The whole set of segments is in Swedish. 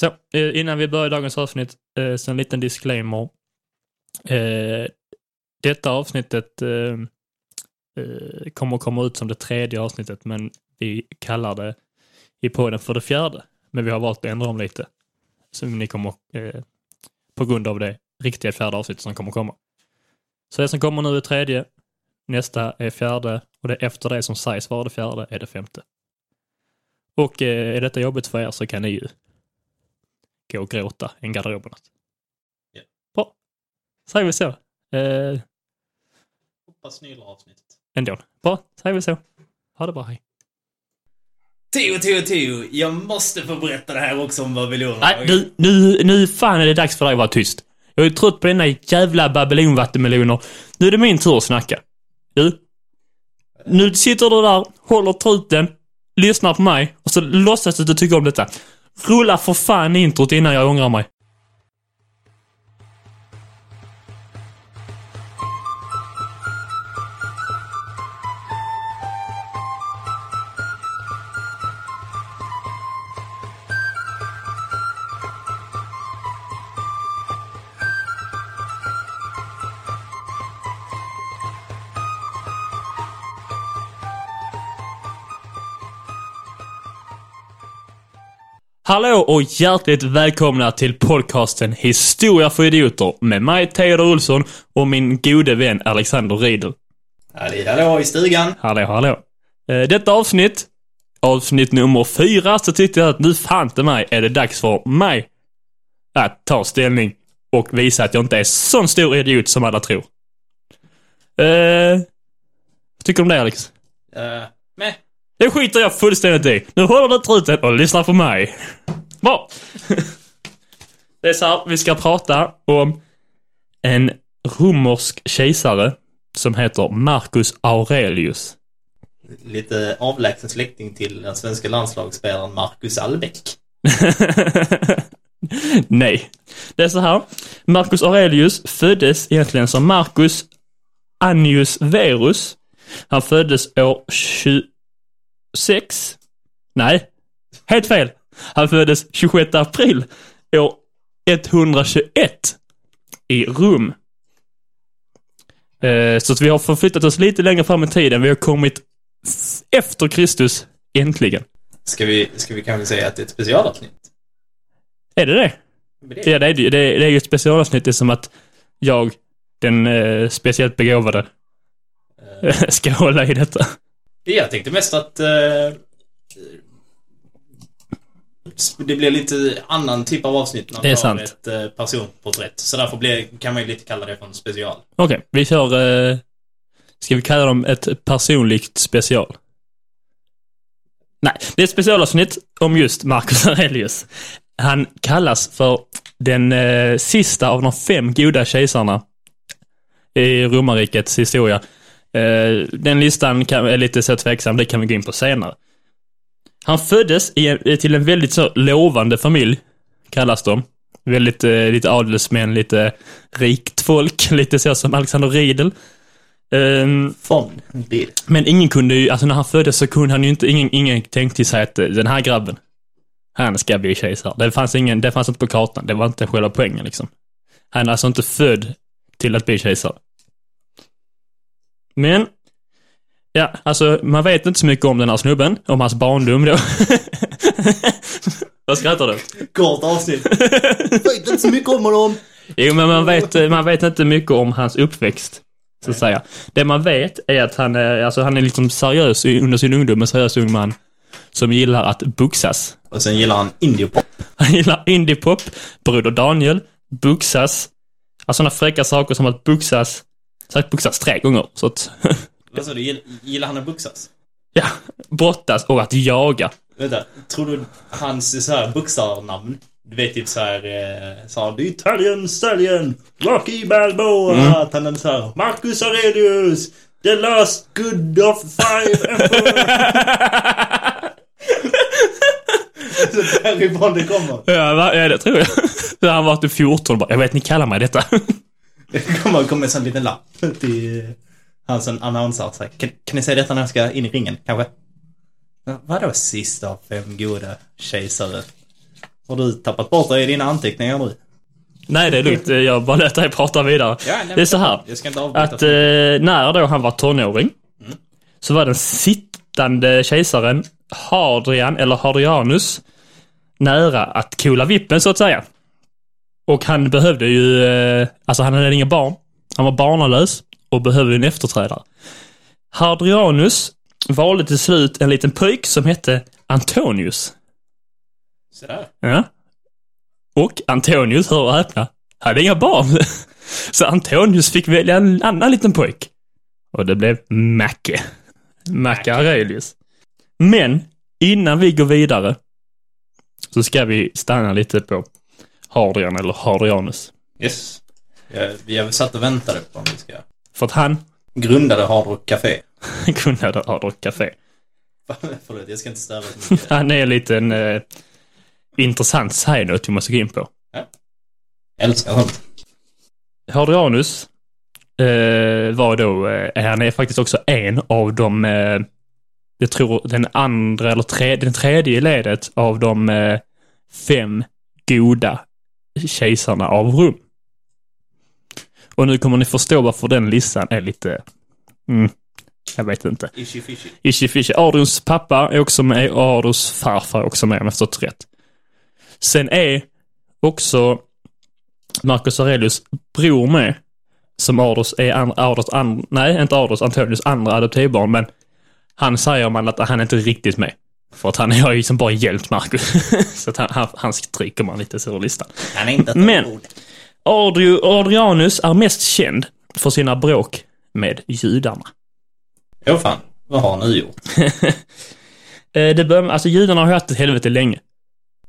Så, eh, innan vi börjar dagens avsnitt, eh, så en liten disclaimer. Eh, detta avsnittet kommer att komma ut som det tredje avsnittet, men vi kallar det i podden för det fjärde. Men vi har valt att ändra om lite. Så ni kommer, på grund av det riktiga fjärde avsnittet som kommer komma. Så det som kommer nu är tredje, nästa är fjärde och det efter det som sägs vara det fjärde är det femte. Och är detta jobbigt för er så kan ni ju gå och gråta i en garderob eller något. Ja. Bra. Säger vi så. Eh, Hoppas ni gillar avsnittet. ändå. Bra, säger vi så. Ha det bra, hej. Tio, tio, tio. Jag måste få berätta det här också om babylonerna. Nej, nu, nu, nu fan är det dags för dig att vara tyst. Jag är trött på dina jävla babylonvattenmeloner. Nu är det min tur att snacka. Du. Nu sitter du där, håller truten, lyssnar på mig och så låtsas du att du tycker om detta. Rulla för fan introt innan jag ångrar mig. Hallå och hjärtligt välkomna till podcasten Historia för idioter med mig Theodor Olsson och min gode vän Alexander Riedel. Hallå, hallå i stugan. Hallå, hallå. Eh, Detta avsnitt, avsnitt nummer fyra, så tyckte jag att nu fan till mig är det dags för mig att ta ställning och visa att jag inte är sån stor idiot som alla tror. Eh, vad tycker du om det Alex? Uh, med. Det skiter jag fullständigt i. Nu håller du truten och lyssnar på mig. Bra. Det är så här, vi ska prata om en romersk kejsare som heter Marcus Aurelius. Lite avlägsen släkting till den svenska landslagsspelaren Marcus Albeck. Nej. Det är så här. Marcus Aurelius föddes egentligen som Marcus Annius Verus. Han föddes år 26. Nej, helt fel. Han föddes 26 april år 121 i Rom. Eh, Så att vi har förflyttat oss lite längre fram i tiden. Vi har kommit efter Kristus, äntligen. Ska vi, ska vi kanske säga att det är ett specialavsnitt? Är det det? Ja, det är, det, det det är ju ett specialavsnitt. Det är som att jag, den eh, speciellt begåvade, ska hålla i detta. Jag tänkte mest att eh, det blir lite annan typ av avsnitt när Det är sant. ett eh, personporträtt. Så därför blir, kan man ju lite kalla det för en special. Okej, vi kör, eh, ska vi kalla dem ett personligt special? Nej, det är ett specialavsnitt om just Marcus Aurelius. Han kallas för den eh, sista av de fem goda kejsarna i romarrikets historia. Eh, den listan kan, är lite så tveksam, det kan vi gå in på senare. Han föddes i, till en väldigt så lovande familj, kallas de. Väldigt, eh, lite adelsmän, lite rikt folk, lite så som Alexander Riedel. Bil. men ingen kunde ju, alltså när han föddes så kunde han ju inte, ingen, ingen tänkte sig att eh, den här grabben, han ska bli kejsare. Det fanns ingen, det fanns inte på kartan. Det var inte själva poängen liksom. Han är alltså inte född till att bli kejsare. Men, ja, alltså man vet inte så mycket om den här snubben, om hans barndom då. Vad skrattar du? Kort avsnitt. Vet inte så mycket om honom. Jo, men man vet, man vet inte mycket om hans uppväxt. Så att säga. Det man vet är att han är, alltså han är liksom seriös under sin ungdom, en seriös ung man. Som gillar att boxas. Och sen gillar han indiepop. Han gillar indiepop, Broder Daniel, boxas. Alltså sådana fräcka saker som att boxas. Sagt boxas tre gånger. Så att, Vad sa du? Gill- Gillar han att boxas? ja, brottas och att jaga. Vänta, tror du hans så här boxarnamn? Du vet typ så här, eh, så här, The Italian Stallion, Rocky Balboa, att han är så här, Marcus Aurelius, The Last Good of Five så därifrån det kommer. Ja, det tror jag. Så han var typ 14 och bara, jag vet ni kallar mig detta. Det kommer, kommer en sån liten lapp till han som annonsar. Så här, kan, kan ni säga detta när jag ska in i ringen, kanske? Ja, Vadå sista av fem goda kejsare? Har du tappat bort dig i dina anteckningar nu? Nej, det är lugnt. Jag bara lät dig prata vidare. det är så här. Att eh, när då han var tonåring så var den sittande kejsaren Hadrian, eller Hadrianus, nära att kola vippen så att säga. Och han behövde ju, eh, alltså han hade inga barn. Han var barnalös och behövde en efterträdare. Hadrianus valde till slut en liten pojk som hette Antonius. Sådär. Ja. Och Antonius, hör och häpna, hade inga barn. Så Antonius fick välja en annan liten pojk. Och det blev Macke. Macke Aurelius. Men innan vi går vidare så ska vi stanna lite på Hadrian eller Hadrianus. Yes. Jag, jag satt och väntade på om vi ska... För att han Grundade Hard Rock Café. grundade Hard Rock Café. Förlåt, jag ska inte störa så mycket. Han är en liten eh, intressant side-note vi måste gå in på. Jag älskar sånt. Hadrianus eh, var då, eh, han är faktiskt också en av de, eh, jag tror den andra eller tre, den tredje ledet av de eh, fem goda kejsarna av Rom. Och nu kommer ni förstå varför den listan är lite, mm, jag vet inte. Ishy fishy. Ishi Fishy. Adrians pappa är också med och Adrians farfar är också med om jag förstått rätt. Sen är också Marcus Aurelius bror med. Som Adolfs är an, Adolfs an, nej inte Adolfs, Antonius andra adoptivbarn men han säger man att han är inte riktigt med. För att han har ju liksom bara hjälpt Marcus. så att han, han, han stryker man lite så ur listan. Han är inte Men-. Adrio, Adrianus är mest känd för sina bråk med judarna. Jo fan, vad har ni gjort? Eh, det bör, alltså judarna har ju haft ett helvete länge.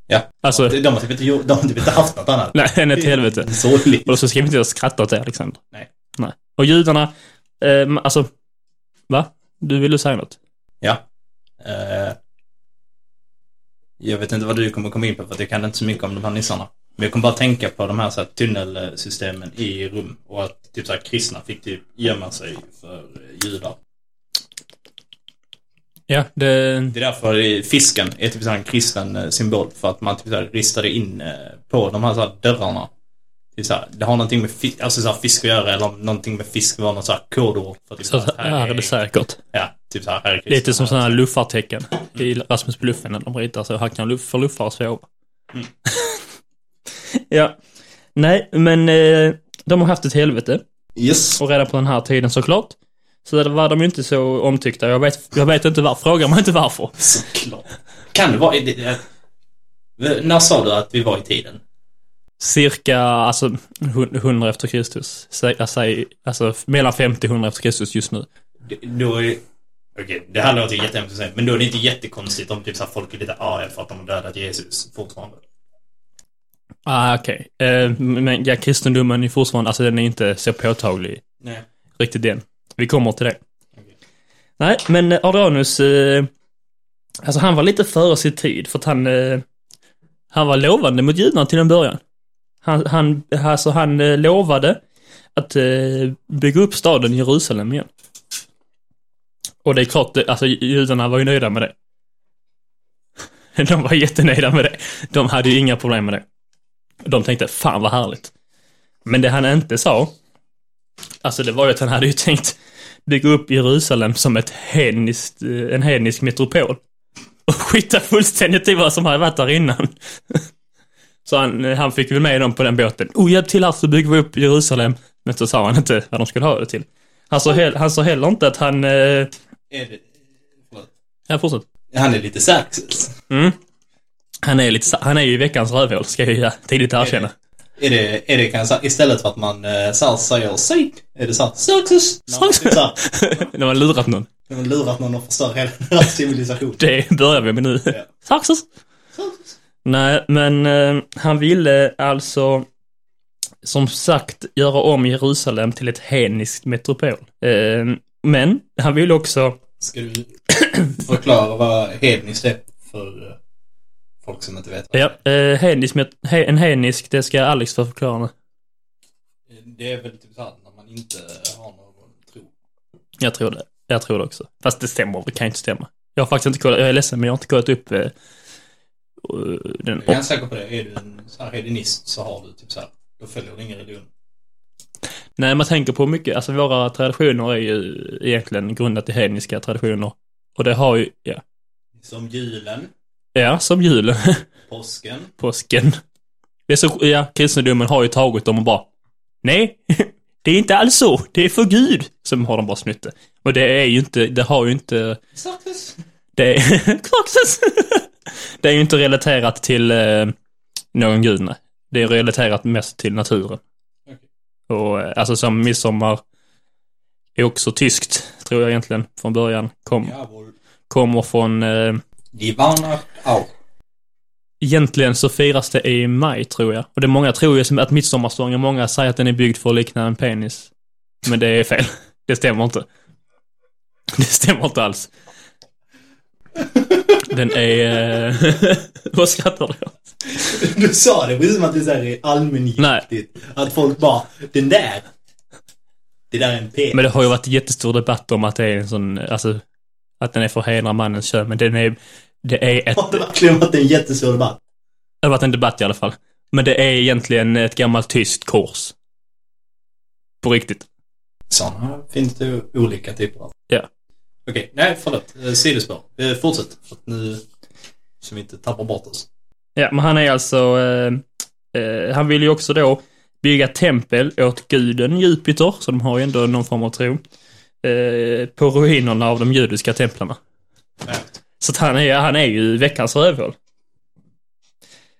Ja. Alltså- De har typ inte, de har typ inte haft något annat. Nej, än ett helvete. Sorgligt. Och så ska vi inte skratta åt det, Alexander. Nej. Nej. Och judarna, eh, alltså, va? Du ville säga något? Ja. Jag vet inte vad du kommer komma in på för att jag kan inte så mycket om de här nissarna. Men jag kommer bara tänka på de här, så här tunnelsystemen i rum och att typ så här kristna fick typ gömma sig för eh, judar. Ja, det... Det är därför fisken är typ så här en kristen eh, symbol för att man typ så här ristade in eh, på de här, så här dörrarna. Typ så här, det har någonting med fisk, alltså så här fisk att göra eller någonting med fisk var något så här kodord. För typ Så här, här är det säkert. Ja, typ så här, här är. Lite som sådana här luffartecken i Rasmus på luffen när de ritar så här kan luff, för luffare sova. Mm. ja. Nej, men eh, de har haft ett helvete. Yes. Och redan på den här tiden såklart. Så där var de ju inte så omtyckta. Jag vet, jag vet inte varför. Frågar man inte varför. Såklart. Kan det vara... Det, det, när sa du att vi var i tiden? Cirka, alltså, hun- 100 efter Kristus. Alltså, alltså mellan 50 och 100 efter Kristus just nu. Det- Då är... Okej, det här låter jättehemskt att säga, men då är det inte jättekonstigt om typ så här, folk är lite arga för att de har dödat Jesus fortfarande. Ah, okej. Eh, men ja, kristendomen är fortfarande, alltså den är inte så påtaglig. Nej. Riktigt den. Vi kommer till det. Okej. Nej, men eh, Adrianus, eh, alltså han var lite före sin tid för att han, eh, han var lovande mot judarna till en början. Han, han, alltså han eh, lovade att eh, bygga upp staden Jerusalem igen. Och det är klart, alltså judarna var ju nöjda med det. De var jättenöjda med det. De hade ju inga problem med det. De tänkte, fan vad härligt. Men det han inte sa, alltså det var ju att han hade ju tänkt bygga upp Jerusalem som ett hedniskt, eh, en hednisk metropol. Och skita fullständigt i vad som hade varit där innan. Så han, han fick väl med dem på den båten. Oh, hjälp till här så bygger vi upp Jerusalem. Men så sa han inte vad de skulle ha det till. Han sa, hel, han sa heller inte att han... Eh, Är det... Förlåt. ja, fortsätt. Han är lite Xerxes. Mm. Han är lite, han är ju veckans rövhål, ska jag ju tidigt erkänna. Är det, är det kanske istället för att man eh, så här säger Saint, är det såhär Xerxes? När man lurat någon. när man lurat någon och förstör hela deras civilisation. Det börjar vi med nu. Ja. Nej, men eh, han ville alltså som sagt göra om Jerusalem till ett hedniskt metropol. Eh, men han ville också, Ska du förklara vad hedniskt är för eh, folk som inte vet? vad ja, eh, hednisk, he, en hednisk, det ska Alex få förklara nu. det är. Det är väl typ såhär när man inte har någon tro. Jag tror det. Jag tror det också. Fast det stämmer, det kan inte stämma. Jag har faktiskt inte kollat, jag är ledsen men jag har inte kollat upp eh, eh, den Jag är ganska säker på det. Är du en så här hedonist så har du typ så här. Då följer du ingen religion. Nej, man tänker på mycket, alltså våra traditioner är ju egentligen grundat i hedniska traditioner. Och det har ju, ja, Som julen, ja som julen, påsken. påsken. Det är så, ja, kristendomen har ju tagit dem och bara, nej, det är inte alls så, det är för Gud, som har de bara snytt det. Och det är ju inte, det har ju inte, Sarkis. det är, Kraxes! Det är ju inte relaterat till eh, någon gud, nej. Det är relaterat mest till naturen. Okej. Och eh, alltså som midsommar är också tyskt, tror jag egentligen, från början. Kom, Jawohl. kommer från, eh, Die Weihnacht egentligen så firas det i maj, tror jag. Och det är många tror ju att midsommarstången, många säger att den är byggd för att likna en penis. Men det är fel. Det stämmer inte. Det stämmer inte alls. Den är... eh, Vad skrattar du åt? Du sa det precis som att det är så här allmängiltigt. Att folk bara, den där. Det där är en penis. Men det har ju varit jättestor debatt om att det är en sån, alltså, att den är för hedra mannens kön, men den är, det är ett, Har det verkligen varit en jättestor debatt? det har varit en debatt i alla fall. Men det är egentligen ett gammalt tyskt kors. På riktigt. Sådana finns det olika typer av. Okej, nej förlåt. Eh, Sidospår. Eh, fortsätt. För att nu... Så vi inte tappar bort oss. Ja, men han är alltså, eh, eh, han vill ju också då bygga tempel åt guden Jupiter, så de har ju ändå någon form av tro, eh, på ruinerna av de judiska templarna. Ja. Så att han är, han är ju veckans rövhål.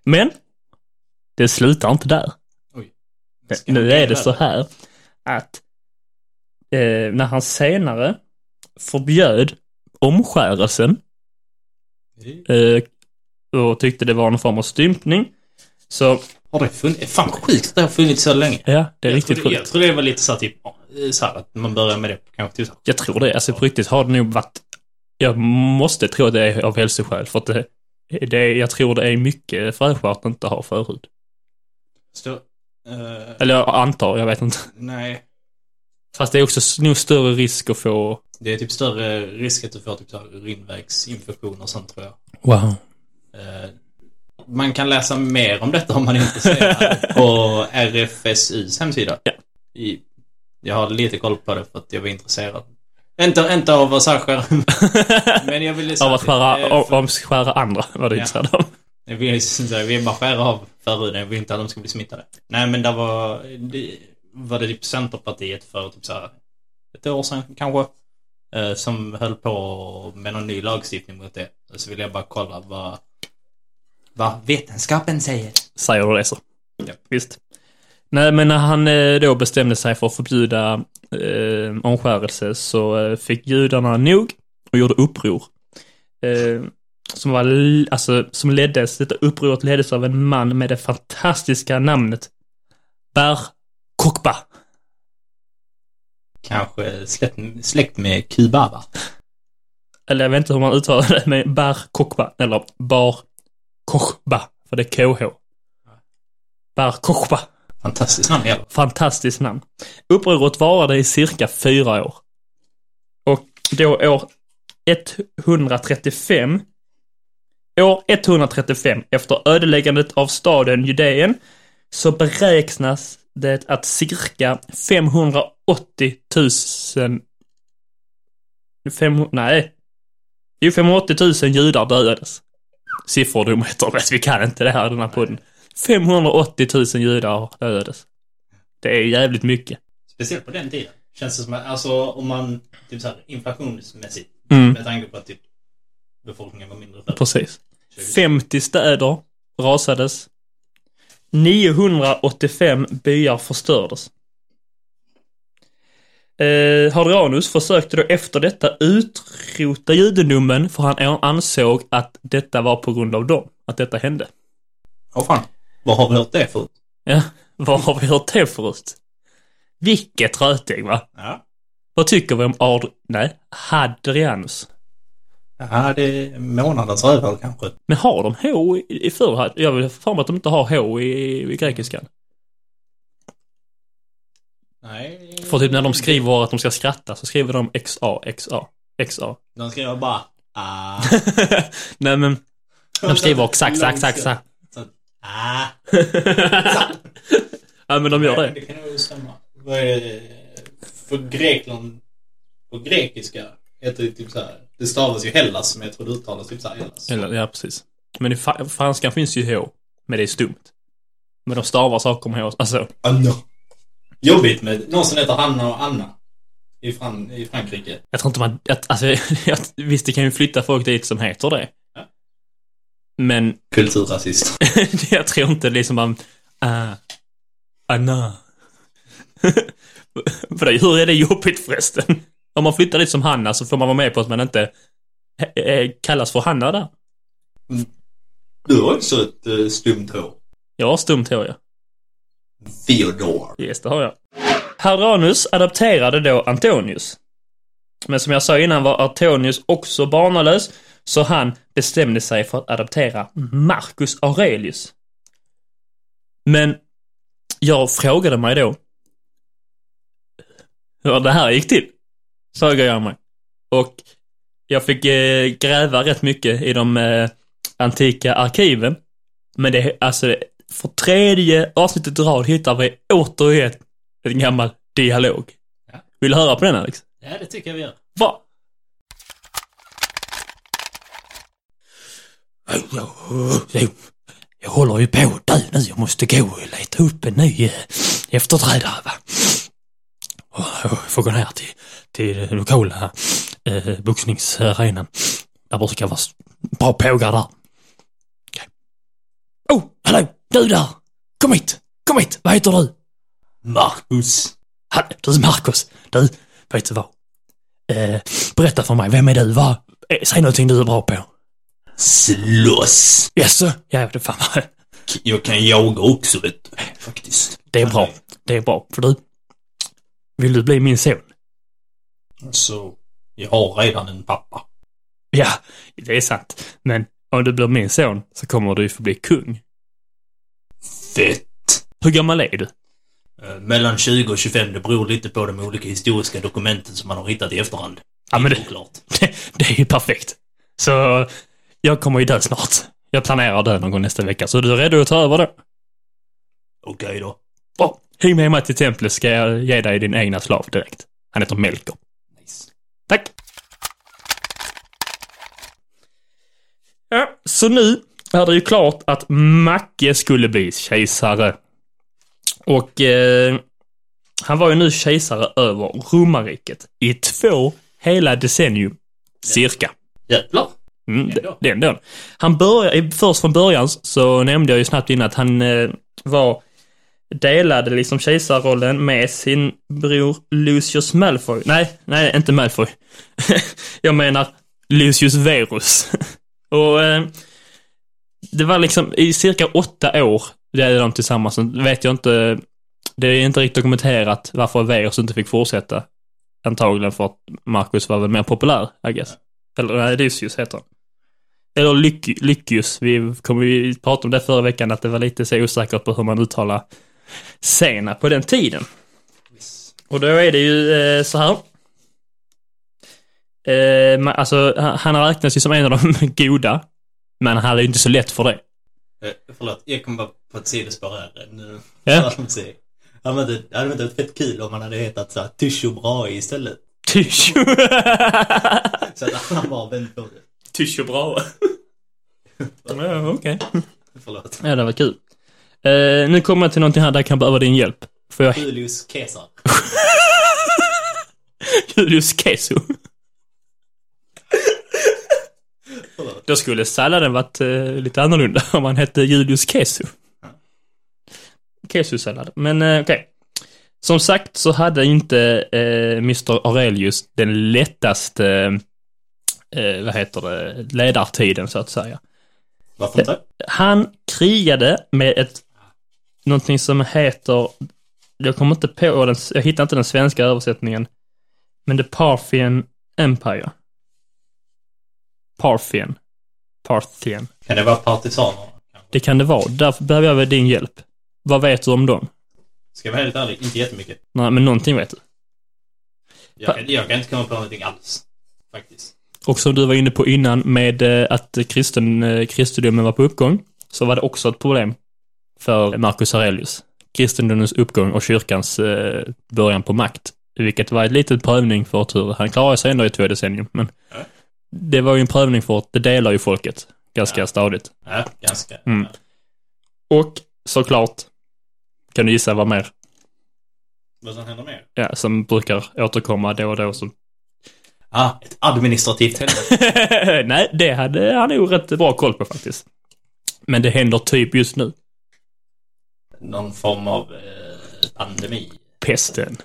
Men, det slutar inte där. Oj. Nu är det så här att eh, när han senare förbjöd omskärelsen eh, och tyckte det var någon form av stympning, så Har det funnits? Fan sjukt att det har funnits så länge. ja, det är jag riktigt trodde, Jag sjukt. tror det var lite så här, typ, eh, så här att man börjar med det kanske till Jag tror det. Alltså på riktigt har det nog varit... Jag måste tro det är av hälsoskäl, för att det, det jag tror det är mycket fräschare att inte ha förhud. Stå, eh, Eller jag antar, jag vet inte. nej. Fast det är också nog större risk att få... Det är typ större risk att du får typ urinvägsinfektioner och sånt tror jag. Wow. Eh, man kan läsa mer om detta om man är intresserad på RFSUs hemsida. Ja. Jag har lite koll på det för att jag var intresserad. Inte, inte av att särskilja, men jag ville Av att skära, för- av skära andra var det Ja. intresserad av. Jag vill, jag vill bara skära av förhuden, jag vill inte att de ska bli smittade. Nej men det var, det, var det typ Centerpartiet för typ så här ett år sedan kanske. Eh, som höll på med någon ny lagstiftning mot det. Så ville jag bara kolla vad, vad vetenskapen säger. Säger du det så. Ja. Visst. Nej, men när han eh, då bestämde sig för att förbjuda eh, omskärelse så eh, fick judarna nog och gjorde uppror. Eh, som var, alltså, som leddes, detta upproret leddes av en man med det fantastiska namnet Bar Kokba. Kanske släkt, släkt med Kubaba. Eller jag vet inte hur man uttalar det, men Bar Kokba, eller Bar Kochba, för det är KH. Bar Kochba. Fantastiskt namn fall. Fantastiskt namn. Upproret varade i cirka fyra år. Och då år 135, år 135 efter ödeläggandet av staden Judeen så beräknas det att cirka 580 000 fem, nej. Jo, 580 000 judar dödades. Sifferdumheter, vet vi kan inte det här den här podden. 580 000 judar dödades. Det är jävligt mycket. Speciellt på den tiden. Känns det som att, alltså om man, typ såhär inflationsmässigt. Mm. Med tanke på att typ befolkningen var mindre. Precis. 50 städer rasades. 985 byar förstördes. Eh, Hadrianus försökte då efter detta utrota judendomen för han ansåg att detta var på grund av dem. Att detta hände. Åh fan. Vad har vi hört det förut? Ja, vad har vi hört det förut? Vilket rötägg va? Ja. Vad tycker vi om Ard... Nej, Hadrianus? Ja, det är månadens rövhål kanske. Men har de H i, i förr? Jag vill för mig att de inte har H i, i grekiskan. Nej. För typ när de skriver att de ska skratta så skriver de XA, XA, XA. De skriver bara ah. Nej men, De skriver också exakt, exakt, exakt. Så- Ah. Ja, men de gör det. Det kan nog stämma. För Grekland, på grekiska, heter det typ så här. Det stavas ju Hellas, men jag tror det uttalas typ så här Hellas. Eller, ja, precis. Men i fa- franskan finns ju H, men det är stumt. Men de stavar saker med H, alltså. Anna. Jobbigt med någon som heter Hanna och Anna. I, Fran i Frankrike. Jag tror inte man, att, alltså, jag, visst det kan ju flytta folk dit som heter det. Ja. Men Kulturrasist. jag tror inte liksom man, ah, Anna. För hur är det jobbigt förresten? Om man flyttar dit som Hanna så får man vara med på att man inte eh, eh, kallas för Hanna där. Du har också ett uh, stumt hår. Jag har stumt hår, ja. Theodore. Yes, det har jag. Hadranus adapterade då Antonius. Men som jag sa innan var Antonius också barnalös, så han bestämde sig för att adaptera Marcus Aurelius. Men jag frågade mig då hur det här gick till. Frågade jag mig. Och jag fick eh, gräva rätt mycket i de eh, antika arkiven. Men det, alltså, för tredje avsnittet i rad hittar vi återigen en gammal dialog. Ja. Vill du höra på den Alex? Ja, det tycker jag vi gör. Va? Jag, håller ju på att dö nu. Jag måste gå och leta upp en ny eh, efterträdare va. Jag får gå ner till, till lokala eh, boxningsarenan. Där brukar vara bra pågar där. Okej. Oh, hallå! Du där! Kom hit! Kom hit! Vad heter du? Marcus. Han, du Marcus, du, vet du vad? Eh, berätta för mig, vem är du? Vad? Eh, säg någonting du är bra på. Slåss. Jaså? Ja, det fan vad- Jag kan jaga också, vet du. Faktiskt. Det är bra. Det är bra. För du, vill du bli min son? Så, jag har redan en pappa. Ja, det är sant. Men om du blir min son så kommer du ju få bli kung. Fett. Hur gammal är du? Eh, Mellan 20 och 25, det beror lite på de olika historiska dokumenten som man har hittat i efterhand. Ja, men det det-. Det, är ju perfekt. Så jag kommer ju dö snart. Jag planerar att dö någon gång nästa vecka, så du är redo att ta över då? Okej då. Bra. Häng med mig till templet ska jag ge dig din egna slav direkt. Han heter Melker. Tack! Ja, så nu är det ju klart att Macke skulle bli kejsare. Och eh, han var ju nu kejsare över romarriket i två hela decennium, cirka. Jävlar. Mm, det, det är ändå. Han började, först från början så nämnde jag ju snabbt innan att han eh, var, delade liksom kejsarrollen med sin bror Lucius Malfoy. Nej, nej, inte Malfoy. jag menar Lucius Verus. Och eh, det var liksom i cirka åtta år delade de tillsammans. Sen vet jag inte, det är inte riktigt dokumenterat varför Verus inte fick fortsätta. Antagligen för att Marcus var väl mer populär, I guess. Eller nej, Lucius heter han. Eller Lyckius. Vi kommer ju prata om det förra veckan, att det var lite så osäkert på hur man uttalar sena på den tiden. Och då är det ju eh, så här. Eh, alltså, han- han räknas ju som en av de goda. Men han hade ju inte så lätt för det. Eh, förlåt, jag kom bara på ett sidospår här. Nu. Ja. Ja, men det hade varit fett kul om man hade hetat såhär Tyscho Brahe istället. Tyscho. Så att alla bara vänt på det. Tyscho bra. ja, okej. Förlåt. Ja, det var kul. Eh, nu kommer jag till någonting här där jag kan behöva din hjälp. Får jag Julius Caesar. Julius Keso? Då skulle salladen varit eh, lite annorlunda om han hette Julius Keso. Keso-sallad. Men eh, okej. Som sagt så hade inte eh, Mr Aurelius den lättaste, eh, vad heter det, ledartiden så att säga. Varför inte? Han krigade med ett, någonting som heter, jag kommer inte på den, jag hittar inte den svenska översättningen, men The Parthian Empire. Parthian. Parthian. Kan det vara partisaner? Det kan det vara. Därför behöver jag väl din hjälp. Vad vet du om dem? Ska jag vara helt ärlig, inte jättemycket. Nej, men någonting vet du. Jag kan, jag kan inte komma på någonting alls. Faktiskt. Och som du var inne på innan med eh, att kristen, eh, kristendomen var på uppgång, så var det också ett problem för Marcus Aurelius. Kristendomens uppgång och kyrkans eh, början på makt. Vilket var ett litet prövning för tur. Han klarade sig ändå i två decennier, men det var ju en prövning för att det delar ju folket ganska Ja. stadigt. Ja, ganska. Mm. Och såklart, kan du gissa vad mer? Vad som händer mer? Ja, som brukar återkomma då och då. Som... Ah, ett administrativt helvete. Nej, det hade han nog rätt bra koll på faktiskt. Men det händer typ just nu. Någon form av eh, pandemi. Pesten.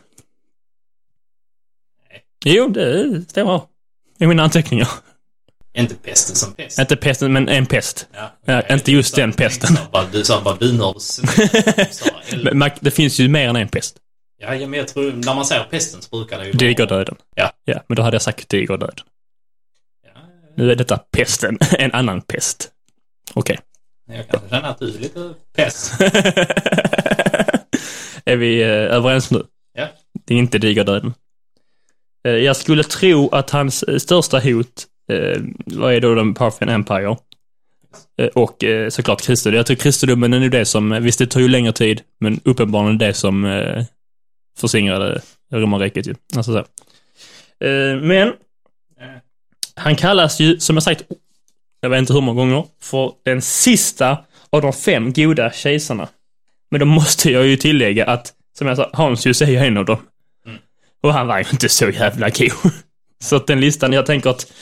Jo, det stämmer. I mina anteckningar. Inte pesten som pest. Inte pesten, men en pest. Ja, Ja, inte just den pesten. Du sa bara, man- det finns ju mer än en pest. Ja, ja, men jag tror, när man säger pesten så brukar det ju. Digerdöden. Ja. Ja, men då hade jag sagt digerdöden. Ja, Nu är detta pesten, en annan pest. Okej. Jag kanske känner att du är lite pest. är vi eh, överens nu? Ja. Det är inte digerdöden. Eh, jag skulle tro att hans eh, största hot vad är då den Parthian Empire? Och såklart kristendomen. Jag tror kristendomen är nu det som, visst det tar ju längre tid, men uppenbarligen det som försingrade romarriket ju. Alltså så. Men han kallas ju, som jag sagt, jag vet inte hur många gånger, för den sista av de fem goda kejsarna. Men då måste jag ju tillägga att, som jag sa, Hansius är ju en av dem. Mm. Och han var ju inte så jävla god. Så att den listan, jag tänker att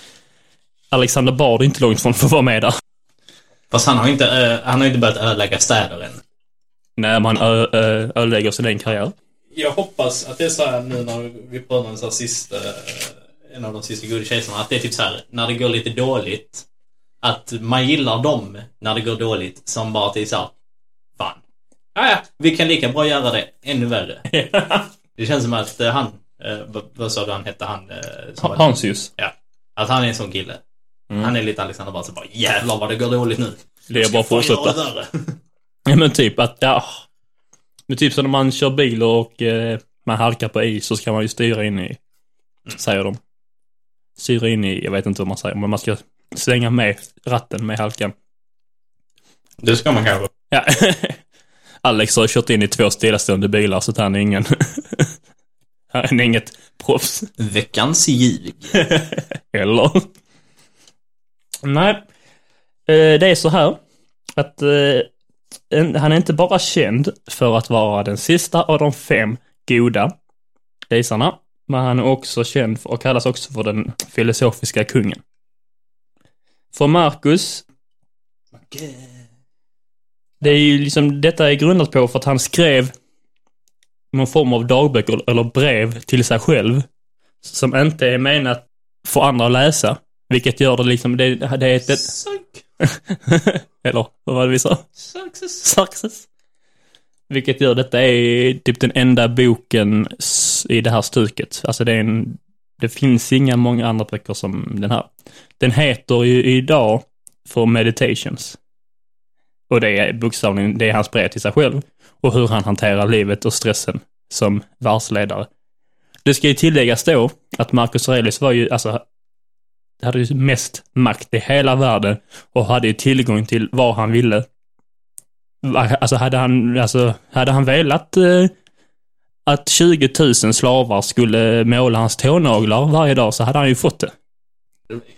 Alexander Bard är inte långt från att vara med där. Fast han har inte, eh, han har inte börjat ödelägga städer än. När man ö- ödelägger sin egen karriär. Jag hoppas att det är så här nu när vi pratar om så här sista, eh, en av de sista goda kejsarna, att det är typ så här när det går lite dåligt. Att man gillar dem när det går dåligt som bara till så här, fan. Ja, ja, vi kan lika bra göra det ännu värre. Det känns som att eh, han, eh, vad, sa du han hette han? Eh, som Hansius. Ja. Att han är en sån kille. Han är lite Alexander bara så bara jävlar vad det går dåligt nu. Det är bara att fortsätta. är. Ja men typ att, ja. Men typ som när man kör bil och eh, man halkar på is så ska man ju styra in i, säger de. Styra in i, jag vet inte vad man säger, men man ska svänga med ratten med halkan. Det ska man kanske. Ja. Alex har kört in i två stillastående bilar så att han är ingen... han är inget proffs. Veckans ljug. Eller? Nej. Eh, Det är så här att eh, han är inte bara känd för att vara den sista av de fem goda kejsarna, men han är också känd för, och kallas också för den filosofiska kungen. För Marcus, det är ju liksom, detta är grundat på för att han skrev någon form av dagböcker eller brev till sig själv som inte är menat för andra att läsa. Vilket gör det liksom, det, det är ett... Eller vad var det vi sa? Success. Success. Vilket gör detta är typ den enda boken i det här stuket. Alltså det är en, det finns inga många andra böcker som den här. Den heter ju idag för Meditations. Och det är bokstavligen, det är hans brev till sig själv. Och hur han hanterar livet och stressen som världsledare. Det ska ju tilläggas då att Marcus Aurelius var ju, alltså, hade ju mest makt i hela världen och hade ju tillgång till vad han ville. Alltså hade han, alltså, hade han velat eh, att 20 000 slavar skulle måla hans tånaglar varje dag så hade han ju fått det.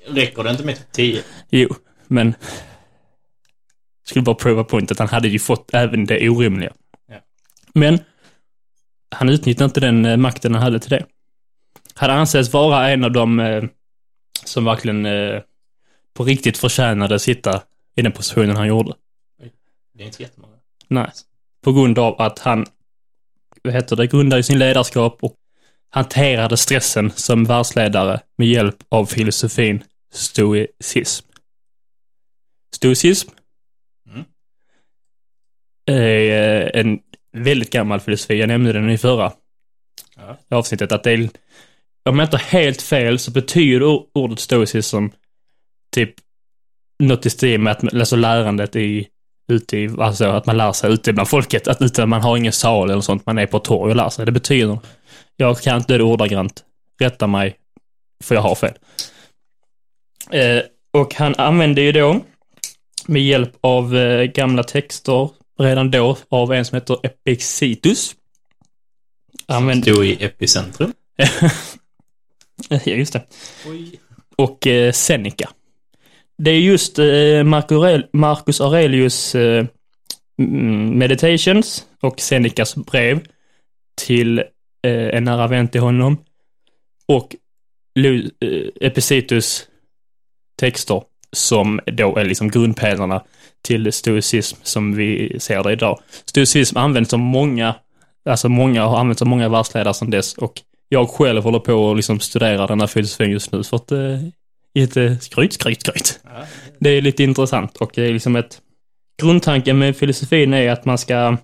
Räcker det inte med typ 10? Jo, men skulle bara prova point att han hade ju fått även det orimliga. Ja. Men han utnyttjade inte den eh, makten han hade till det. Han anses vara en av de eh, som verkligen eh, på riktigt förtjänade att sitta i den positionen han gjorde. Det är inte jättemånga. Nej. På grund av att han, heter det, grundade sin ledarskap och hanterade stressen som världsledare med hjälp av filosofin stoicism. Stoicism Mm. är eh, en väldigt gammal filosofi. Jag nämnde den i förra Ja. avsnittet. Att det är, om jag inte har helt fel så betyder or- ordet stoicism typ något i stil med att alltså lärandet i ute i, alltså att man lär sig ute bland folket, att ute, man har ingen sal eller sånt, man är på torg och lär sig. Det betyder, jag kan inte det ordagrant, rätta mig, för jag har fel. Eh, och han använde ju då, med hjälp av eh, gamla texter, redan då, av en som heter Epictetus. Använde... Stod i epicentrum. ja, just det. Oj. och eh, Seneca. Det är just eh, Marcus Aurelius eh, mm, Meditations och Senecas brev till eh, en nära vän till honom och Lu- Epictetus texter som då är liksom grundpelarna till stoicism som vi ser det idag. Stoicism används av många, alltså många har använts av många världsledare sedan dess och jag själv håller på och liksom studerar den här filosofin just nu för att lite skryt, skryt, skryt. Ja. Det är lite intressant och det är liksom ett grundtanken med filosofin är att man ska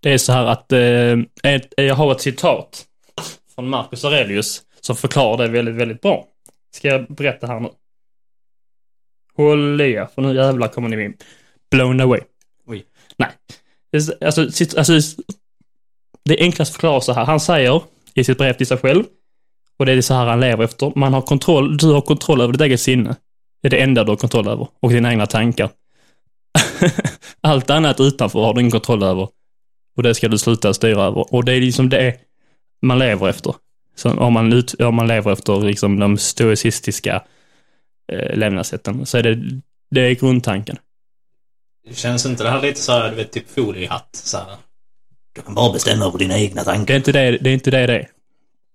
det är så här att eh, ett, jag har ett citat från Marcus Aurelius som förklarar det väldigt, väldigt bra. Ska jag berätta här nu? Håll i er, för nu jävlar kommer ni bli blown away. Oj. Nej. Alltså, sitt- alltså, det är enklast förklarat så här. Han säger i sitt brev till sig själv, och det är så här han lever efter. Man har kontroll, du har kontroll över ditt eget sinne. Det är det enda du har kontroll över. Och dina egna tankar. Allt annat utanför har du ingen kontroll över. Och det ska du sluta styra över. Och det är liksom det man lever efter. Så om man, ut, om man lever efter liksom de stoicistiska eh, levnadssätten så är det, det är grundtanken. Känns inte det här lite så här, du vet, typ foliehatt? Så här. Du kan bara bestämma över dina egna Det tankar. är inte det det är. Inte det, det.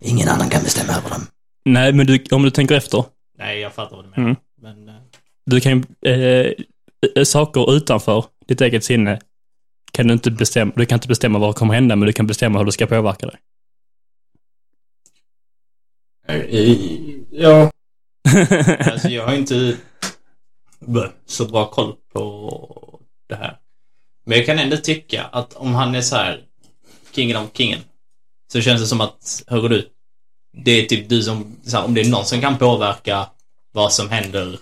Ingen annan kan bestämma över dem. Nej, men du, om du tänker efter. Nej, jag fattar vad du menar. Mm. Men... eh, Du kan ju, eh, eh, saker utanför ditt eget sinne kan du inte bestämma, du kan inte bestämma vad som kommer hända, men du kan bestämma hur det ska påverka dig. Ja. Alltså jag har inte så bra koll på det här. Men jag kan ändå tycka att om han är så här kingen av kingen så känns det som att, hör du, det är typ du som, här, om det är någon som kan påverka vad som händer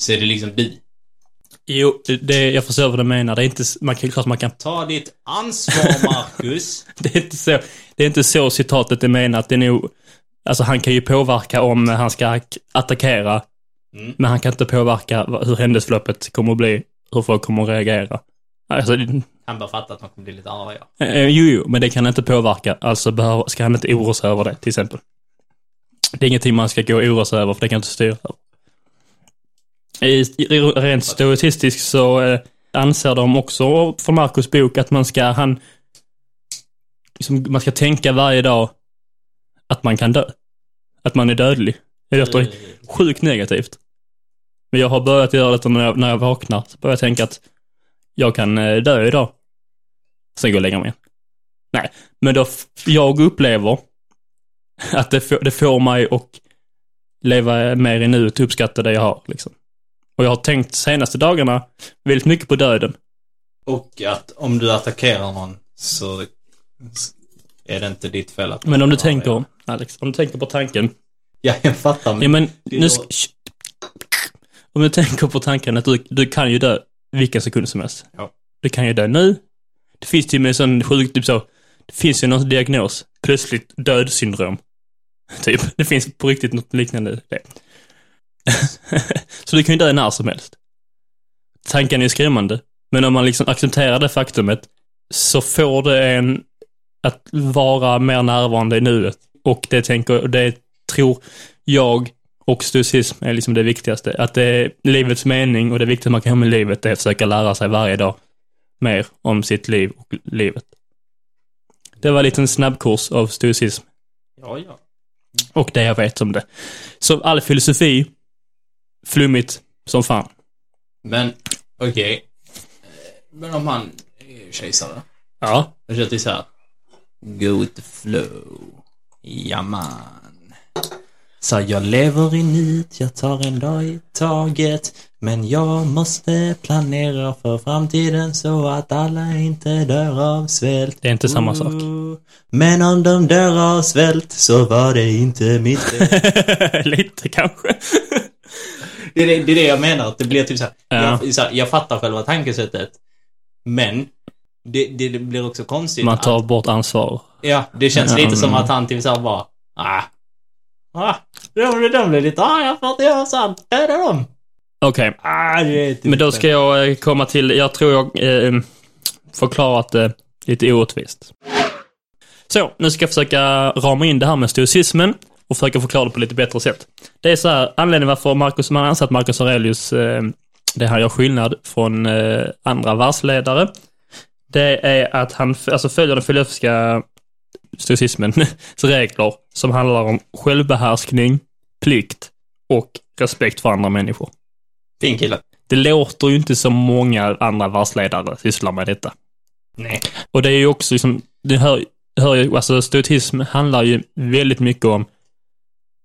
så är det liksom du. jo, det, jag förstår vad du menar. Det är inte, man kan, klart man kan, Ta ditt ansvar, Marcus. det är inte så, det är inte så citatet är menat. Det är nog, alltså han kan ju påverka om han ska attackera, Mm. men han kan inte påverka hur händelseförloppet kommer att bli, hur folk kommer att reagera. Alltså, Han bara fattar att man kommer bli lite arga. Eh, Jo, jo, men det kan inte påverka. Alltså behöver, ska han inte oroa sig över det, till exempel. Det är ingenting man ska gå och oroa sig över, för det kan inte styra. I, rent stoicistiskt så eh, anser de också från Marcus bok att man ska, han, liksom, man ska tänka varje dag att man kan dö. Att man är dödlig. Det låter sjukt negativt. Men jag har börjat göra det när jag, när jag vaknar. Så börjar jag tänka att jag kan eh, dö idag. Sen går jag och lägga mig igen. Nej, men då, jag upplever att det, får- det får mig att leva mer i nuet och uppskatta det jag har. Liksom. Och jag har tänkt senaste dagarna väldigt mycket på döden. Och att om du attackerar någon så är det inte ditt fel att Men om du tänker, ja. Alex, om du tänker på tanken. Ja, jag fattar. Men Ja, men det nu ska. Om du tänker på tanken att du, du kan ju dö vilken sekund som helst. Ja. Du kan ju dö nu. Det finns till och med en sån sjuk, typ så. Det finns ju någon diagnos. Plötsligt dödssyndrom. Typ. Det finns på riktigt något liknande det. så du kan ju dö när som helst. Tanken är skrämmande. Men om man liksom accepterar det faktumet så får det en att vara mer närvarande i nuet. Och det tänker, det tror jag och stoicism är liksom det viktigaste. Att det är livets mening och det viktigaste man kan ha med livet är att försöka lära sig varje dag mer om sitt liv och livet. Det var en liten snabbkurs av stoicism Ja, ja och det jag vet om det. Så all filosofi, flummigt som fan. Men, okej. Eh, Men om han är kejsare. Ja. Jag känner till så här. Go with the flow. Ja, man. Så jag lever i nuet, jag tar en dag i taget. Men jag måste planera för framtiden så att alla inte dör av svält. Det är inte samma sak. Men om de dör av svält så var det inte mitt fel. Lite kanske. Det är det, det är det jag menar, att det blir typ så här, Ja. jag, så här, jag fattar själva tankesättet. Men, det, det, det blir också konstigt Man tar att, bort ansvar. Ja, det känns lite som mm. att han typ såhär bara, ah, ah, De, de blir lite arga för att jag är sann. Döda dem! Okej, Ah, är typ men då ska jag eh, komma till, jag tror jag eh, förklarat det lite orättvist. Så, nu ska jag försöka rama in det här med stoicismen och försöka förklara det på lite bättre sätt. Det är så här, anledningen varför Marcus, man anser att Marcus Aurelius, eh, det här gör skillnad från eh, andra världsledare, det är att han alltså följer den filosofiska stoicismens regler som handlar om självbehärskning, plikt och respekt för andra människor. Fin kille. Det låter ju inte som många andra världsledare sysslar med detta. Nej. Och det är ju också liksom, det hör, hör ju, alltså stoicism handlar ju väldigt mycket om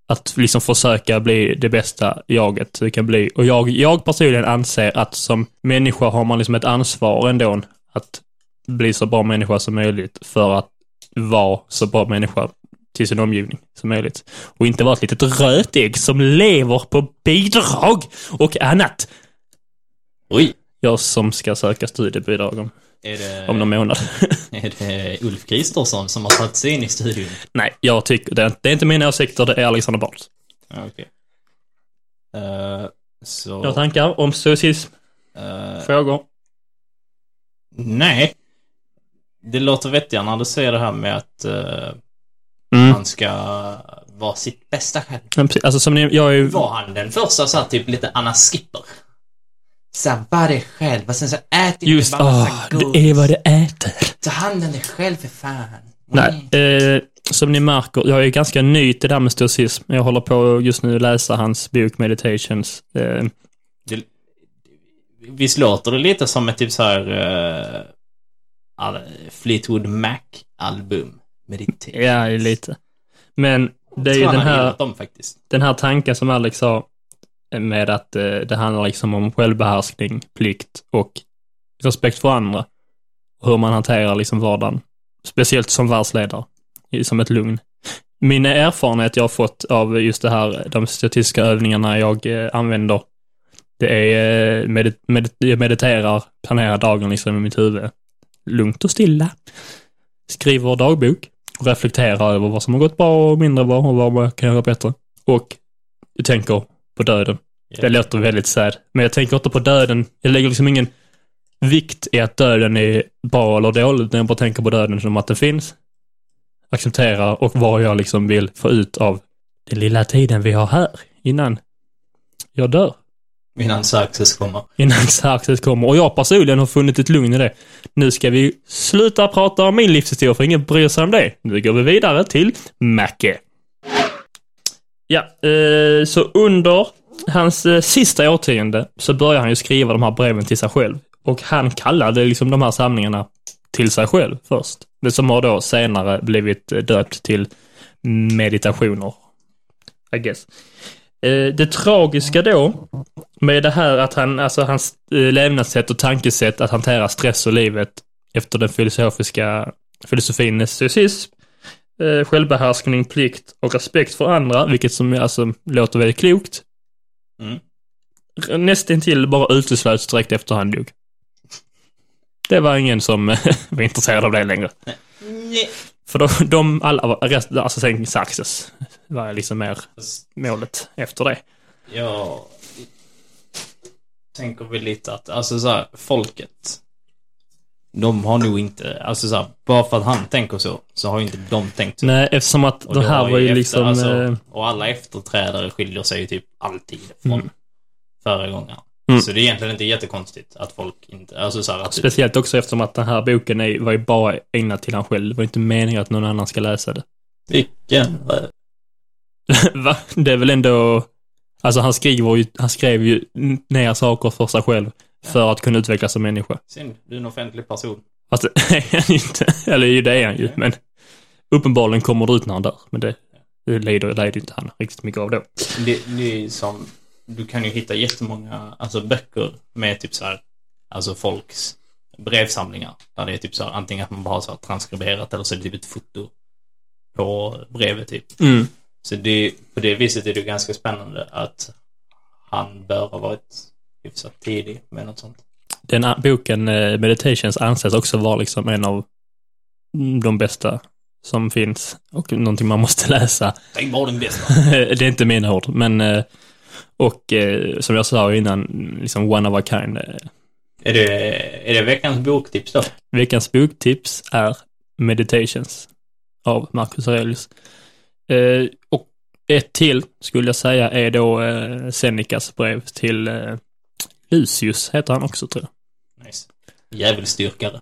att liksom försöka bli det bästa jaget du kan bli. Och jag, jag personligen anser att som människa har man liksom ett ansvar ändå att bli så bra människa som möjligt för att vara så bra människa till sin omgivning som möjligt. Och inte vara ett litet rötägg som lever på bidrag och annat. Oj. Jag som ska söka studiebidrag om, Är det, om någon månad. är det Ulf Kristersson som har tagit sig in i studion? Nej, jag tycker det. Det är inte mina åsikter, det är Alexander Bards. Ja, okej. Eh, så... Några tankar om stoicism? eh, Frågor? nej. Det låter vettigare när du säger det här med att eh, Mm. man ska vara sitt bästa själv. Alltså som ni, jag är ju... Var han den första så här, typ lite Anna Skipper? Så här, var dig själv och sen så ät inte Just, bara godis. det är vad det äter. Ta hand om dig själv för fan. Nej, eh, som ni märker, jag är ganska ny till det här med stoicism. Jag håller på just nu att läsa hans bok Meditations. Eh, Det, visst låter det lite som ett typ så här all, Fleetwood Mac-album? Meditation. ja, lite. Men det är ju den här, dem den här tanken som Alex sa med att eh, det handlar liksom om självbehärskning, plikt och respekt för andra. Och hur man hanterar liksom vardagen. Speciellt som världsledare, som ett lugn. Min erfarenhet jag har fått av just det här, de statistiska övningarna jag eh, använder, det är eh, medit medit jag mediterar, planerar dagen liksom i mitt huvud. Lugnt och stilla. Skriver dagbok och reflekterar över vad som har gått bra och mindre bra och vad man kan göra bättre. Och jag tänker på döden. Det låter väldigt sad. Men jag tänker inte på döden. Jag lägger liksom ingen vikt i att döden är bra eller dåligt. När jag bara tänker på döden som att det finns. Acceptera och vad jag liksom vill få ut av den lilla tiden vi har här innan jag dör. Innan Xerxes kommer. Innan Xerxes kommer. Och jag personligen har funnit ett lugn i det. Nu ska vi sluta prata om min livshistoria för ingen bryr sig om det. Nu går vi vidare till Macke. Ja, eh, så under hans eh, sista årtionde så börjar han ju skriva de här breven till sig själv. Och han kallade liksom de här samlingarna till sig själv först. Det som har då senare blivit eh, döpt till meditationer. I guess. Eh, det tragiska då med det här att han, alltså hans eh, levnadssätt och tankesätt att hantera stress och livet efter den filosofiska filosofin stoicism, eh, självbehärskning, plikt och respekt för andra, vilket som alltså låter väldigt klokt. Mm. Nästintill bara uteslöts direkt efter han dog. Det var ingen som var intresserad av det längre. Nej. För de, de alla, var- rest, alltså sen Saxes var liksom mer målet efter det. Jag tänker väl lite att, alltså så här, folket. De har nog inte, alltså så här, bara för att han tänker så, så har ju inte de tänkt så. Nej, eftersom att Och det här var ju efter- liksom... alltså, eh, och alla efterträdare skiljer sig ju typ alltid från Mm. föregångaren. Mm. Så det är egentligen inte jättekonstigt att folk inte, alltså så här, att Speciellt också eftersom att den här boken är, var ju bara ägnad till han själv. Det var inte meningen att någon annan ska läsa det. Vilken. Va? Det är väl ändå... Alltså han skriver ju, han skrev ju ner saker för sig själv för att kunna utvecklas som människa. Synd, du är en offentlig person. Fast det är han ju inte. Eller ju, det är han ju. Men uppenbarligen kommer det ut när han dör. Men det, det lider, lider inte han riktigt mycket av då. Det, det är som, du kan ju hitta jättemånga, alltså böcker med typ så här, alltså folks brevsamlingar. Där det är typ så här, antingen att man bara har så här transkriberat eller så är det typ ett foto på brevet typ. Mm. Så det, på det viset är det ganska spännande att han bör ha varit hyfsat tidig med något sånt. Den boken, eh, Meditations, anses också vara liksom en av de bästa som finns och någonting man måste läsa. Tänk bara den bästa. det är inte mina ord, men eh, och eh, som jag sa innan, liksom one of a kind. Är det, är det veckans boktips då? Veckans boktips är Meditations av Marcus Aurelius. Eh, och ett till skulle jag säga är då eh, Senecas brev till eh, Lucius, heter han också tror jag. Nice. Djävulsdyrkare.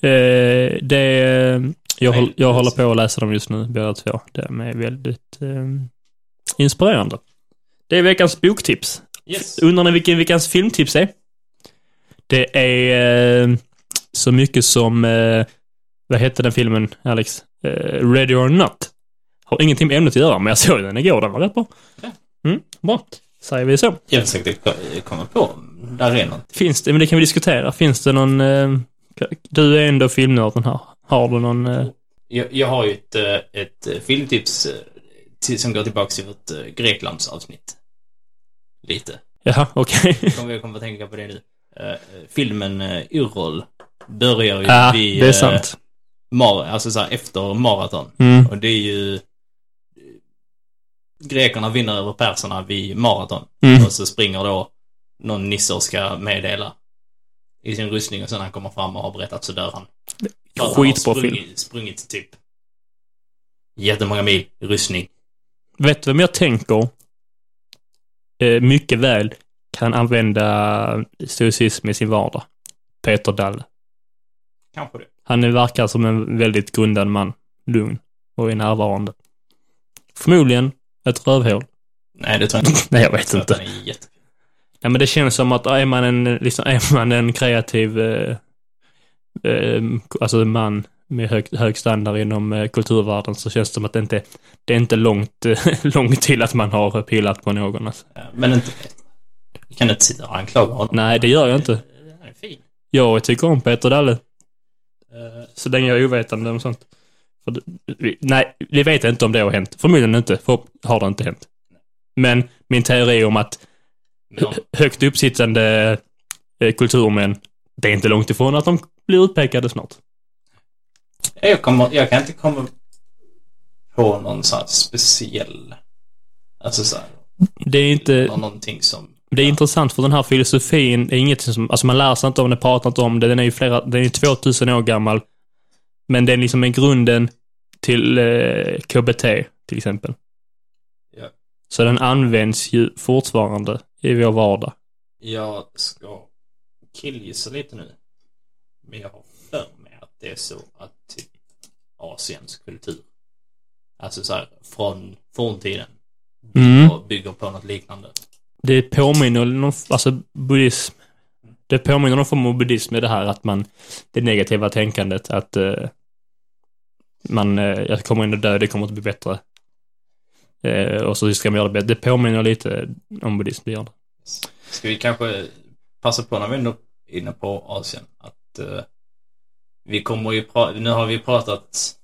eh, det, jag, håll, jag håller på att läsa dem just nu, båda två. De är väldigt eh, inspirerande. Det är veckans boktips. Yes. Undrar ni vilken veckans filmtips är? Det är eh, så mycket som, eh, vad hette den filmen, Alex? Eh, Ready or Not. Har ingenting med ämnet att göra, men jag såg den igår, den var rätt bra. Ja. Mm, bra. Säger vi så. Jag försökte ko- komma på, där är något. Finns det, men det kan vi diskutera. Finns det någon, eh, du är ändå filmnörden här. Har du någon, eh, Jag, jag har ju ett, eh, ett eh, filmtips eh, till, som går tillbaka till vårt eh, Greklands avsnitt. Lite. jaha, okej. Kommer jag kommer att tänka på det nu. Eh, filmen uh, Yrrol börjar ju Ja, vid... det är sant. Mar, alltså så här, efter maraton. Mm. Och det är ju... Grekerna vinner över perserna vid maraton. Mm. Och så springer då någon nisse och ska meddela i sin rustning och sen när han kommer fram och har berättat så dör han. Skitbra film. sprungit, sprungit typ jättemånga mil i rustning. Vet du vem jag tänker eh, mycket väl kan använda stoicism i sin vardag? Peter Dalle. Kanske det. Han är- verkar som en väldigt grundad man. Lugn och är närvarande. Förmodligen ett rövhål. Nej, det tror jag inte. Nej, jag vet inte. jätte... Ja, men det känns som att är man en, liksom, är man en kreativ, eh, eh, alltså man med hög, hög standard inom eh, kulturvärlden så känns det som att det inte, det är inte långt, långt till att man har pillat på någon. Alltså. Ja, Men inte... Jag kan inte sitta och anklaga honom. Nej, det gör jag inte. Han är fin. Jag tycker om Peter Dalle, så länge jag är ovetande om sånt. Det, vi, nej, vi vet inte om det har hänt. Förmodligen inte, för har det inte hänt. Men min teori om att om- högt uppsittande eh, kulturmän, det är inte långt ifrån att de blir utpekade snart. Jag, kommer, jag kan inte komma på någon sån speciell... Alltså så här, Det är inte, nå- någonting som... det är intressant för den här filosofin är inget som, alltså man lär sig inte om det, pratar inte om det, den är ju flera, den är 2000 år gammal. Men den liksom är grunden till eh, KBT, till exempel. Ja. Så den används ju fortfarande i vår vardag. Jag ska killgissa lite nu. Men jag har för mig att det är så att typ Asiens kultur, alltså så här från forntiden, Mm. bygger på något liknande. Det påminner någon, alltså buddhism. Det påminner någon form av buddhism med det här att man, det negativa tänkandet att eh, man, eh, jag kommer ändå dö, det kommer att bli bättre. Eh, och så ska man göra det bättre. Det påminner lite om buddhism, det gör det. Ska vi kanske passa på när vi ändå är inne på Asien att eh, vi kommer ju nu har vi pratat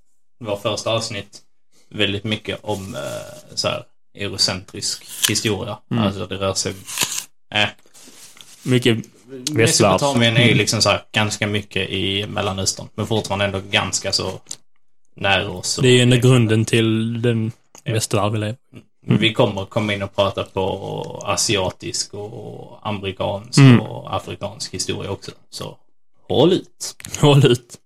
vår första avsnitt väldigt mycket om eh, så här eurocentrisk historia. Mm. Alltså det rör sig eh, Mycket västvärld. Mesopotamien är ju liksom så här ganska mycket i Mellanöstern men fortfarande ändå ganska så nära oss. Det är ju ändå grunden till den västvärld vi lever Men Vi kommer komma in och prata på asiatisk och amerikansk Mm. och afrikansk historia också. Så håll ut. Håll ut.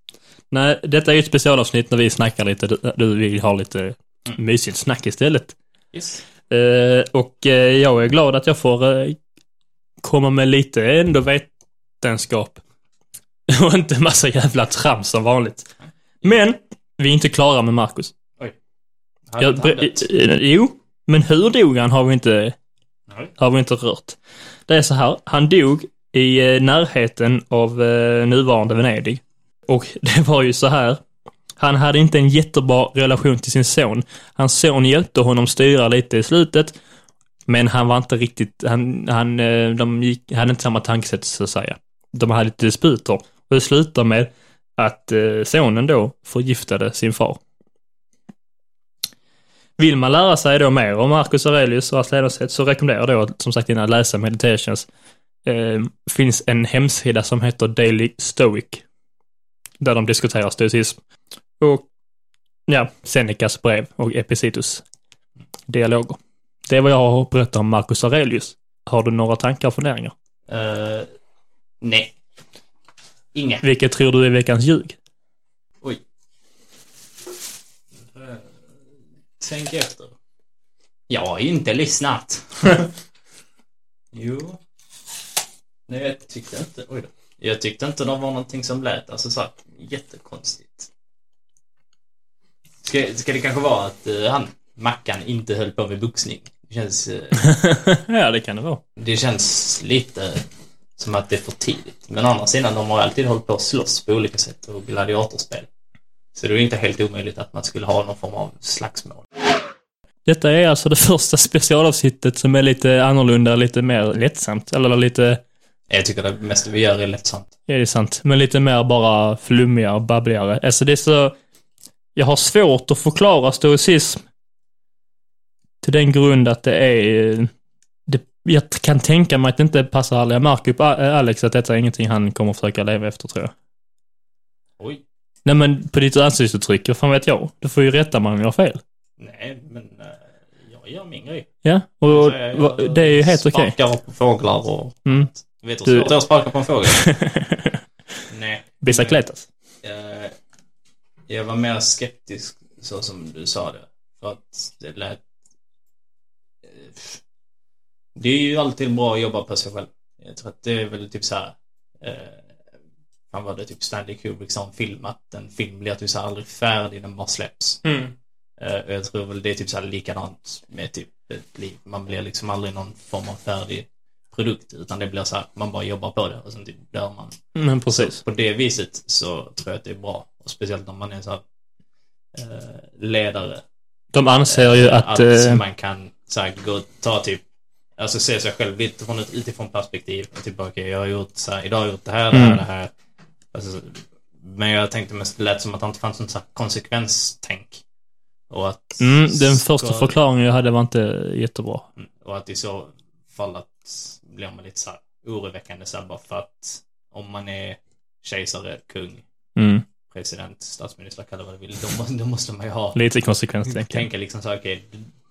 Nej, detta är ju ett specialavsnitt när vi snackar lite. Du, du vill ha lite mysigt snack istället. Yes. Eh, och eh, jag är glad att jag får eh, komma med lite ändå vetenskap. och inte massa jävla trams som vanligt. Men, vi är inte klara med Marcus. Hade Jag, jo, men hur dog han har vi inte Nej. har vi inte rört. Det är så här, han dog i närheten av nuvarande Venedig. Och det var ju så här, han hade inte en jättebra relation till sin son. Hans son hjälpte honom styra lite i slutet, men han var inte riktigt, han, han, eh, de gick, hade inte samma tankesätt så att säga. De hade lite disputer. Och det slutade med att eh, sonen då förgiftade sin far. Vill man lära sig då mer om Marcus Aurelius och hans ledarsätt så rekommenderar jag då som sagt innan att läsa Meditations. Eh, finns en hemsida som heter Daily Stoic där de diskuterar stoicism. Och ja, Senecas brev och Epicitus dialoger. Det är vad jag har berättat om Marcus Aurelius. Har du några tankar och funderingar? Uh, nej. Inga. Vilket tror du är veckans ljug? Oj. Tänk efter. Jag har inte lyssnat. jo. Nej, jag tyckte inte... Oj då. Jag tyckte inte det var någonting som lät alltså så här, jättekonstigt. Ska, ska det kanske vara att uh, han, Mackan, inte höll på med boxning? Det känns... Uh, ja, det kan det vara. det känns lite som att det är för tidigt. Men å andra sidan, de har alltid hållit på att slåss på olika sätt och gladiatorspel. Så det är inte helt omöjligt att man skulle ha någon form av slagsmål. Detta är alltså det första specialavsnittet som är lite annorlunda, lite mer lättsamt. Eller lite, Jag tycker det mesta vi gör är lättsamt. är det sant, men lite mer bara flummigare och babbligare. Alltså det är så... Jag har svårt att förklara stoicism till den grund att det är... Det, jag kan tänka mig att det inte passar alla. Jag märker på Alex att detta är ingenting han kommer försöka leva efter, tror jag. Oj. Nej men på ditt ansiktsuttryck, vad fan vet jag? Du får ju rätta mig om jag har fel. Nej, men uh, jag gör min grej. Ja, och Så jag- va- det är ju helt okej. Sparkar på fåglar och... Mm. Vet du hur svårt det är att sparka på en fågel? Nej. Bicicletas. Eh, jag var mer skeptisk så som du sa det. För att det lät... eh, Det är ju alltid bra att jobba på sig själv. Jag tror att det är väl typ så här. Eh, fan var det typ Stanley Kubrick som filmat en film blir typ så här aldrig färdig, den bara släpps. Mm. Eh, jag tror väl det är typ så här likadant med typ ett liv. Man blir liksom aldrig någon form av färdig produkt utan det blir så här, man bara jobbar på det och sen typ dör man. Men precis. På det viset så tror jag att det är bra. Och speciellt om man är så här, eh, ledare. De anser ju att... att eh, man kan så här, gå ta typ Alltså se sig själv lite från ett utifrån perspektiv. Och typ okej, jag har gjort så här, idag har jag gjort det här, det här, Mm. det här. Alltså, men jag tänkte mest, det lät som att det inte fanns något så här konsekvenstänk. Och att... mm, den första förklaringen jag hade var inte jättebra. Mm, Och att i så fall att blir man lite så här oroväckande så här, bara för att om man är kejsare, kung, Mm. president, statsminister, kalla vad du vill, då, måste- då måste man ju ha Lite konsekvenstänk. tänka liksom så här, okej,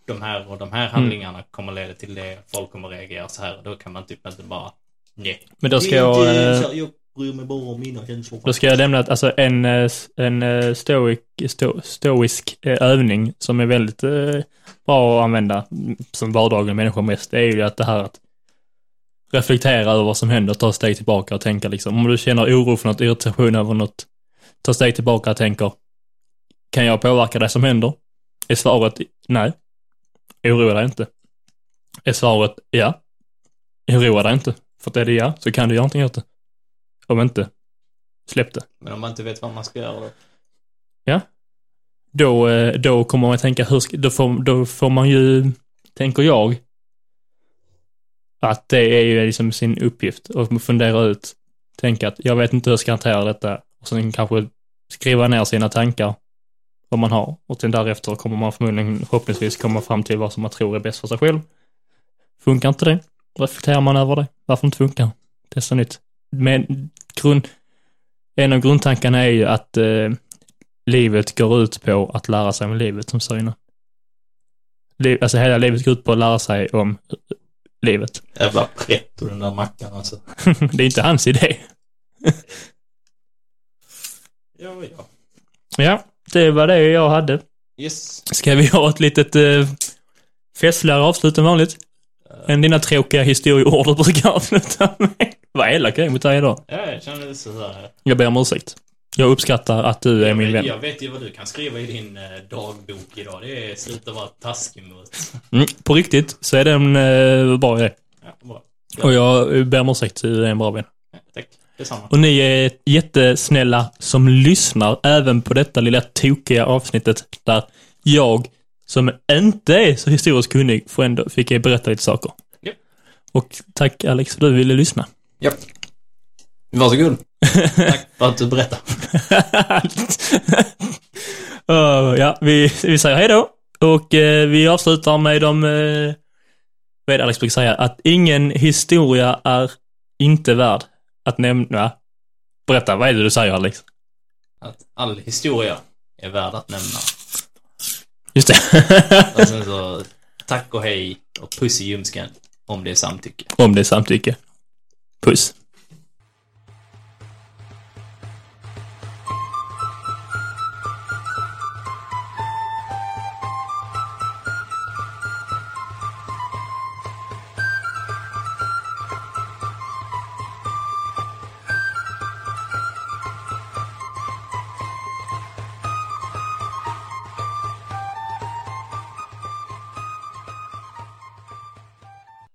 de här och de Mm. här handlingarna kommer leda till det, folk kommer reagera så här, då kan man typ inte bara, nej. Men då ska jag... inte eh, jag bryr mig bara om mina känslor. Då ska jag nämna att alltså en, eh, en eh, stoic, sto, stoisk övning som är väldigt bra att använda mm, som vardagliga människor mest, det är ju att det här att reflektera över vad som händer, ta ett steg tillbaka och tänka liksom, om du känner oro för något, irritation över något, ta ett steg tillbaka och tänker, kan jag påverka det som händer? Är svaret nej. Oroa dig inte. Är svaret ja. Oroa dig inte. För att är det ja, så kan du göra någonting åt det. Om inte, släpp det. Men om man inte vet vad man ska göra då? då, eh, då kommer man att tänka, hur då, får, då får man ju, tänker jag, att det är ju liksom sin uppgift och fundera ut, tänka att jag vet inte hur jag ska hantera detta och sen kanske skriva ner sina tankar, vad man har och sen därefter kommer man förmodligen förhoppningsvis komma fram till vad som man tror är bäst för sig själv. Funkar inte det, reflekterar man över det. Varför inte funkar? Testa nytt. Men grund, en av grundtankarna är ju att eh, livet går ut på att lära sig om livet, som sa innan. Liv, alltså hela livet går ut på att lära sig om livet. Jävla pretto den där mackan alltså. det är inte hans idé. Ja, ja. Ja, det var det jag hade. Yes. Ska vi ha ett litet eh, festligare avslut än vanligt? Än dina tråkiga historieord du brukar avsluta med. Vad elak jag är mot dig idag. Ja, jag känner det så här. Jag ber om ursäkt. Jag uppskattar att du är Jag min vet, vän. jag vet ju vad du kan skriva i din eh, dagbok idag. Det är sluta vara taskig mot... Mm, på riktigt så är det en eh, bra idé. Ja, bra. Och jag ber om ursäkt, du är en bra vän. Ja, tack. Detsamma. Och ni är jättesnälla som lyssnar även på detta lilla tokiga avsnittet där jag, som inte är så historiskt kunnig, får ändå, fick jag berätta lite saker. Japp. Och tack Alex för att du ville lyssna. Ja. Varsågod. Tack för att du berättar. uh, ja, vi, vi säger hej då. Och eh, vi avslutar med de, eh, vad är det Alex brukar säga, att ingen historia är inte värd att nämna. Berätta, vad är det du säger Alex? att all historia är värd att nämna. Just det. Och sen så, tack och hej och puss i ljumsken om det är samtycke. Om det är samtycke. Puss.